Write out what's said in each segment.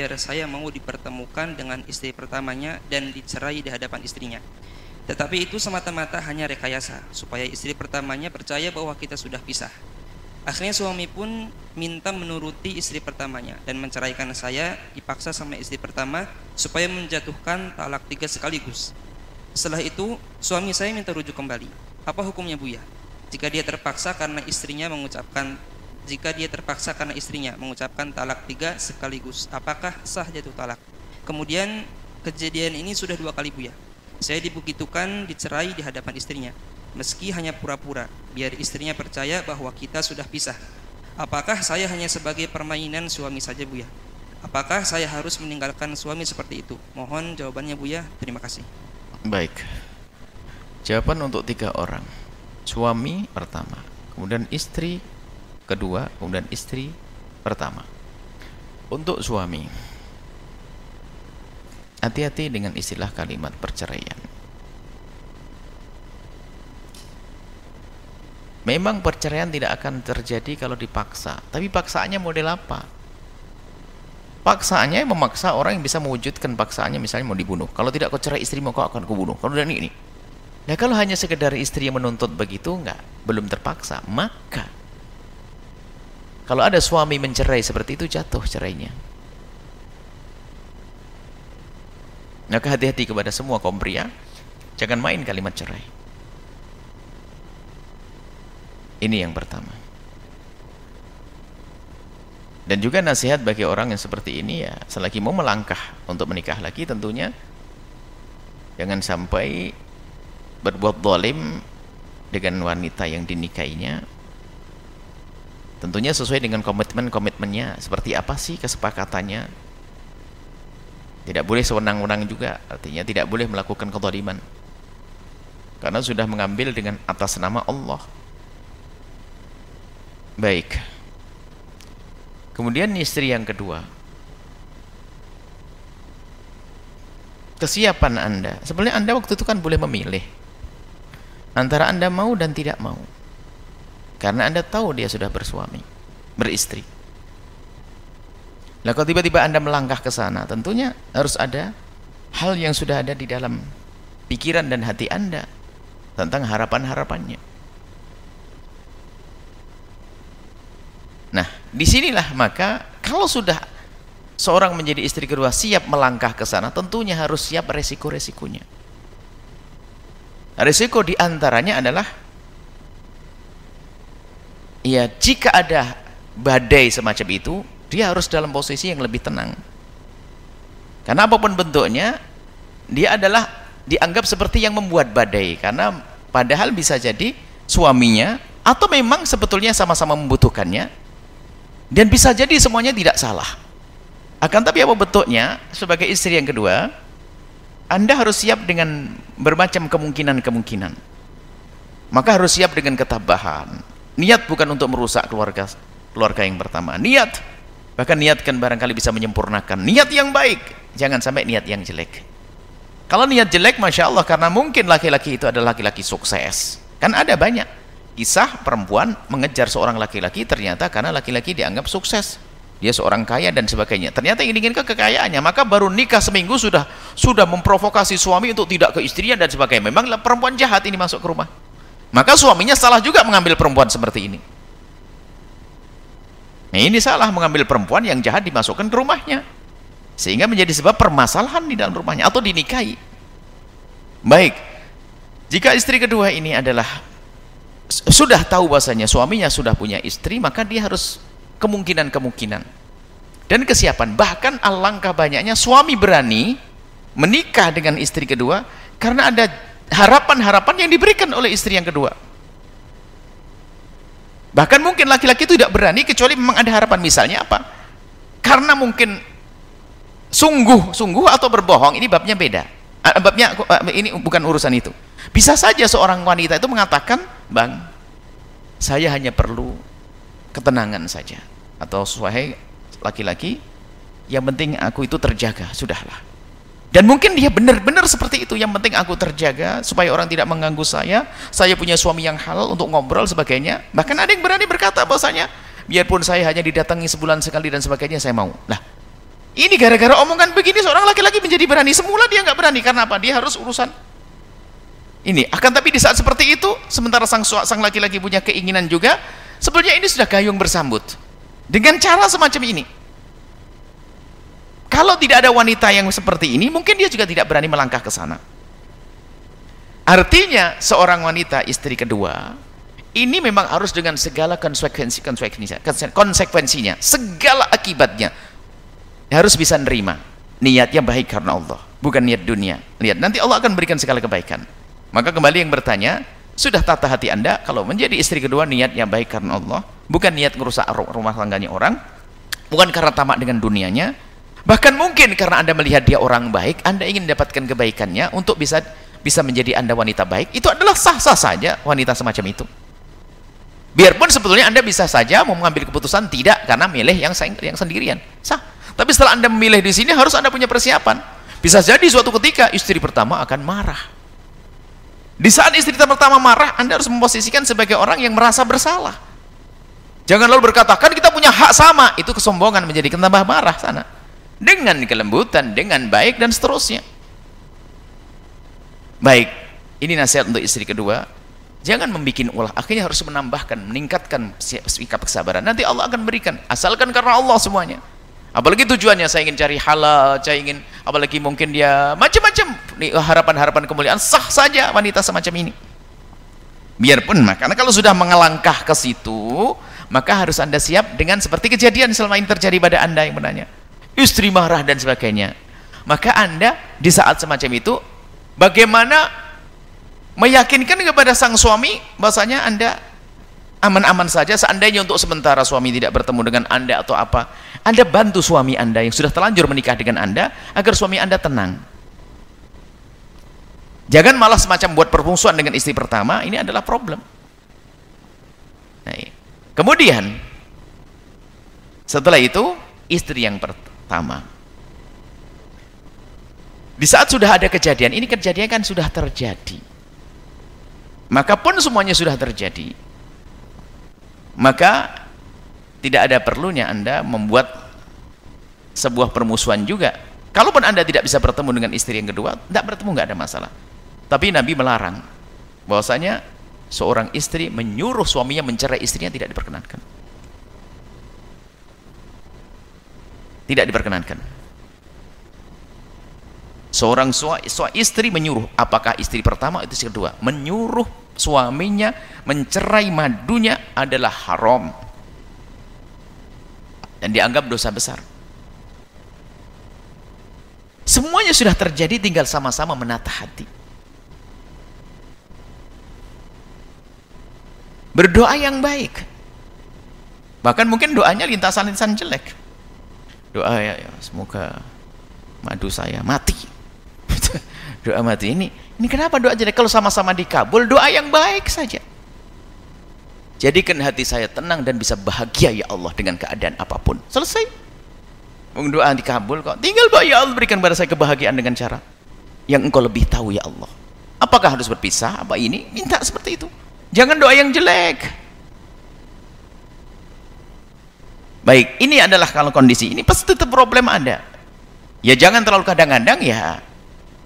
biar saya mau dipertemukan dengan istri pertamanya dan dicerai di hadapan istrinya. Tetapi itu semata-mata hanya rekayasa supaya istri pertamanya percaya bahwa kita sudah pisah. Akhirnya suami pun minta menuruti istri pertamanya dan menceraikan saya dipaksa sama istri pertama supaya menjatuhkan talak tiga sekaligus. Setelah itu suami saya minta rujuk kembali. Apa hukumnya Buya? Jika dia terpaksa karena istrinya mengucapkan jika dia terpaksa karena istrinya mengucapkan talak tiga sekaligus, apakah sah jatuh talak? Kemudian kejadian ini sudah dua kali Buya. Saya dibegitukan dicerai di hadapan istrinya, meski hanya pura-pura, biar istrinya percaya bahwa kita sudah pisah. Apakah saya hanya sebagai permainan suami saja Buya? Apakah saya harus meninggalkan suami seperti itu? Mohon jawabannya Buya. Terima kasih. Baik. Jawaban untuk tiga orang. Suami pertama, kemudian istri kedua, kemudian istri pertama. Untuk suami, hati-hati dengan istilah kalimat perceraian. Memang perceraian tidak akan terjadi kalau dipaksa, tapi paksaannya model apa? Paksaannya memaksa orang yang bisa mewujudkan paksaannya misalnya mau dibunuh. Kalau tidak kau cerai istrimu kau akan kubunuh. Kalau dan ini. Nah kalau hanya sekedar istri yang menuntut begitu enggak, belum terpaksa, maka kalau ada suami mencerai seperti itu jatuh cerainya. Maka hati-hati kepada semua kaum pria, jangan main kalimat cerai. Ini yang pertama. Dan juga nasihat bagi orang yang seperti ini ya, selagi mau melangkah untuk menikah lagi tentunya jangan sampai berbuat dolim dengan wanita yang dinikahinya Tentunya sesuai dengan komitmen-komitmennya. Seperti apa sih kesepakatannya? Tidak boleh sewenang-wenang juga. Artinya tidak boleh melakukan kezaliman. Karena sudah mengambil dengan atas nama Allah. Baik. Kemudian istri yang kedua. Kesiapan Anda. Sebenarnya Anda waktu itu kan boleh memilih. Antara Anda mau dan tidak mau karena anda tahu dia sudah bersuami beristri. Nah kalau tiba-tiba anda melangkah ke sana? Tentunya harus ada hal yang sudah ada di dalam pikiran dan hati anda tentang harapan-harapannya. Nah di sinilah maka kalau sudah seorang menjadi istri kedua siap melangkah ke sana tentunya harus siap resiko-resikonya. Resiko di antaranya adalah ya jika ada badai semacam itu dia harus dalam posisi yang lebih tenang. Karena apa pun bentuknya dia adalah dianggap seperti yang membuat badai. Karena padahal bisa jadi suaminya atau memang sebetulnya sama-sama membutuhkannya dan bisa jadi semuanya tidak salah. Akan tapi apa bentuknya sebagai istri yang kedua anda harus siap dengan bermacam kemungkinan-kemungkinan. Maka harus siap dengan ketabahan niat bukan untuk merusak keluarga keluarga yang pertama. Niat bahkan niatkan barangkali bisa menyempurnakan. Niat yang baik jangan sampai niat yang jelek. Kalau niat jelek Masya Allah karena mungkin laki-laki itu adalah laki-laki sukses. Kan ada banyak. Kisah perempuan mengejar seorang laki-laki ternyata karena laki-laki dianggap sukses. Dia seorang kaya dan sebagainya. Ternyata yang diinginkan kekayaannya. Maka baru nikah seminggu sudah sudah memprovokasi suami untuk tidak ke istrinya dan sebagainya. Memang perempuan jahat ini masuk ke rumah maka suaminya salah juga mengambil perempuan seperti ini. Nah ini salah mengambil perempuan yang jahat dimasukkan ke rumahnya. Sehingga menjadi sebab permasalahan di dalam rumahnya atau dinikahi. Baik. Jika istri kedua ini adalah sudah tahu bahasanya suaminya sudah punya istri maka dia harus kemungkinan-kemungkinan. Dan kesiapan. Bahkan alangkah banyaknya suami berani menikah dengan istri kedua karena ada harapan-harapan yang diberikan oleh istri yang kedua. Bahkan mungkin laki-laki itu tidak berani kecuali memang ada harapan. Misalnya apa? Karena mungkin sungguh sungguh atau berbohong ini babnya beda. Ah, babnya ah, ini bukan urusan itu. Bisa saja seorang wanita itu mengatakan bang saya hanya perlu ketenangan saja. Atau suai laki-laki yang penting aku itu terjaga sudahlah dan mungkin dia benar-benar seperti itu. Yang penting aku terjaga supaya orang tidak mengganggu saya. Saya punya suami yang halal untuk ngobrol sebagainya. Bahkan ada yang berani berkata bahwasanya biarpun saya hanya didatangi sebulan sekali dan sebagainya saya mau. Lah ini gara-gara omongan begini seorang laki-laki menjadi berani. Semula dia nggak berani. Karena apa? Dia harus urusan ini. Akan tapi di saat seperti itu sementara sang sang laki-laki punya keinginan juga sebetulnya ini sudah gayung bersambut. Dengan cara semacam ini kalau tidak ada wanita yang seperti ini mungkin dia juga tidak berani melangkah ke sana. Artinya seorang wanita istri kedua ini memang harus dengan segala konsekuensi konsekuensinya, konsekuensinya segala akibatnya harus bisa nerima niatnya baik karena Allah bukan niat dunia. Lihat nanti Allah akan berikan segala kebaikan. Maka kembali yang bertanya sudah tata hati anda kalau menjadi istri kedua niatnya baik karena Allah bukan niat merusak rumah tangganya orang bukan karena tamak dengan dunianya bahkan mungkin karena anda melihat dia orang baik anda ingin mendapatkan kebaikannya untuk bisa bisa menjadi anda wanita baik itu adalah sah-sah saja wanita semacam itu Biarpun sebetulnya Anda bisa saja mau mengambil keputusan tidak karena milih yang yang sendirian. Sah. Tapi setelah Anda memilih di sini harus Anda punya persiapan. Bisa jadi suatu ketika istri pertama akan marah. Di saat istri pertama marah, Anda harus memposisikan sebagai orang yang merasa bersalah. Jangan lalu berkata, kan kita punya hak sama. Itu kesombongan menjadi tambah marah sana. Dengan kelembutan, dengan baik dan seterusnya. Baik, ini nasihat untuk istri kedua Jangan membuat ulah, akhirnya harus menambahkan, meningkatkan sikap kesabaran. Nanti Allah akan berikan, asalkan karena Allah semuanya. Apalagi tujuannya saya ingin cari halal, saya ingin apalagi mungkin dia macam-macam harapan-harapan kemuliaan sah saja wanita semacam ini. Biarpun karena kalau sudah mengelangkah ke situ, maka harus Anda siap dengan seperti kejadian selama ini terjadi pada Anda yang menanya. Istri marah dan sebagainya. Maka Anda di saat semacam itu bagaimana meyakinkan kepada sang suami bahasanya anda aman-aman saja seandainya untuk sementara suami tidak bertemu dengan anda atau apa. Anda bantu suami anda yang sudah terlanjur menikah dengan anda agar suami anda tenang. Jangan malah semacam buat permusuhan dengan istri pertama ini adalah problem. Nah, kemudian setelah itu istri yang pertama di saat sudah ada kejadian ini kejadian kan sudah terjadi. Maka pun semuanya sudah terjadi. Maka tidak ada perlunya anda membuat sebuah permusuhan juga. Kalaupun anda tidak bisa bertemu dengan istri yang kedua tidak bertemu nggak ada masalah. Tapi Nabi melarang bahwasanya seorang istri menyuruh suaminya mencerai istrinya tidak diperkenankan tidak diperkenankan. Seorang suami istri menyuruh. Apakah istri pertama itu istri kedua? Menyuruh suaminya mencerai madunya adalah haram. Dan dianggap dosa besar. Semuanya sudah terjadi tinggal sama-sama menata hati. Berdoa yang baik. Bahkan mungkin doanya lintasan-lintasan jelek doa ya, ya semoga madu saya mati doa mati ini ini kenapa doa jelek? Kalau sama-sama dikabul, doa yang baik saja. Jadikan hati saya tenang dan bisa bahagia ya Allah dengan keadaan apa pun. Selesai. Doa dikabul kok. Tinggal doa ya Allah berikan pada saya kebahagiaan dengan cara yang engkau lebih tahu ya Allah. Apakah harus berpisah? Apa ini? Minta seperti itu. Jangan doa yang jelek. Baik, ini adalah kalau kondisi ini pasti tetap problem ada. Ya jangan terlalu kadang-kadang ya.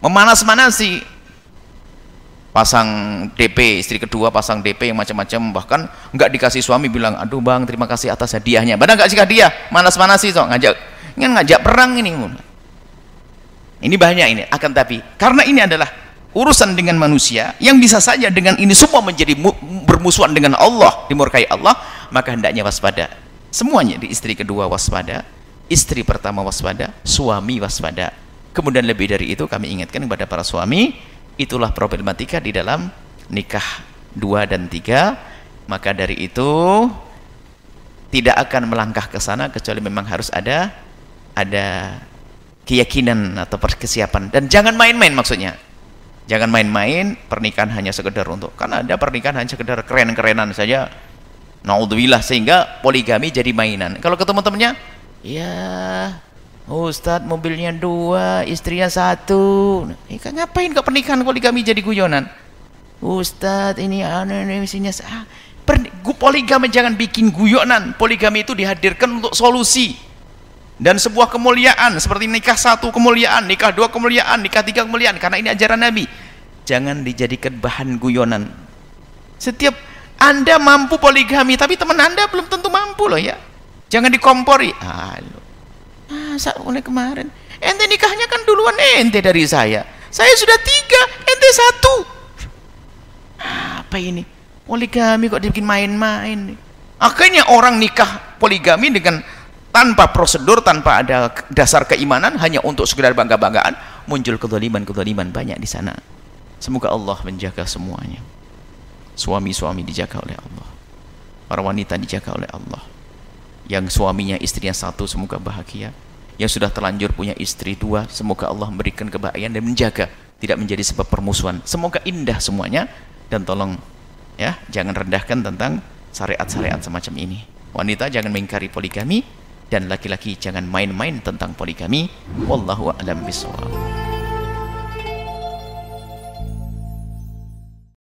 Memanas-manasi. Pasang DP istri kedua pasang DP yang macam-macam bahkan nggak dikasih suami bilang aduh bang terima kasih atas hadiahnya. Padahal nggak sih hadiah manas-manas sih so ngajak. Ingin ngajak perang ini ini banyak ini. Akan tapi karena ini adalah urusan dengan manusia yang bisa saja dengan ini semua menjadi bermusuhan dengan Allah dimurkai Allah maka hendaknya waspada semuanya di istri kedua waspada istri pertama waspada suami waspada. Kemudian lebih dari itu kami ingatkan kepada para suami itulah problematika di dalam nikah dua dan tiga. Maka dari itu tidak akan melangkah ke sana kecuali memang harus ada ada keyakinan atau perkesiapan. Dan jangan main-main maksudnya. Jangan main-main pernikahan hanya sekedar untuk karena ada pernikahan hanya sekedar keren-kerenan saja naudzubillah sehingga poligami jadi mainan kalau ketemu temannya ya Ustadz mobilnya dua, istrinya satu. Kan ngapain kok pernikahan poligami jadi guyonan? Ustadz ini anu ini isinya ah, poligami jangan bikin guyonan. Poligami itu dihadirkan untuk solusi. dan sebuah kemuliaan seperti nikah satu kemuliaan, nikah dua kemuliaan, nikah tiga kemuliaan karena ini ajaran Nabi. Jangan dijadikan bahan guyonan. Setiap Anda mampu poligami tapi teman Anda belum tentu mampu loh ya. Jangan dikompori. Halo. Masa mulai kemarin ente nikahnya kan duluan ente dari saya. Saya sudah tiga, ente satu. Apa ini? Poligami kok dibikin main-main. Akhirnya orang nikah poligami dengan tanpa prosedur, tanpa ada dasar keimanan, hanya untuk sekedar bangga-banggaan, muncul kezaliman-kezaliman banyak di sana. Semoga Allah menjaga semuanya. Suami-suami dijaga oleh Allah. Para wanita dijaga oleh Allah. Yang suaminya istrinya satu, semoga bahagia. Yang sudah terlanjur punya istri dua, semoga Allah memberikan kebahagiaan dan menjaga tidak menjadi sebab permusuhan. Semoga indah semuanya dan tolong ya jangan rendahkan tentang syariat-syariat semacam ini. Wanita jangan mengingkari poligami, dan laki-laki jangan main-main tentang poligami wallahu a'lam bishawab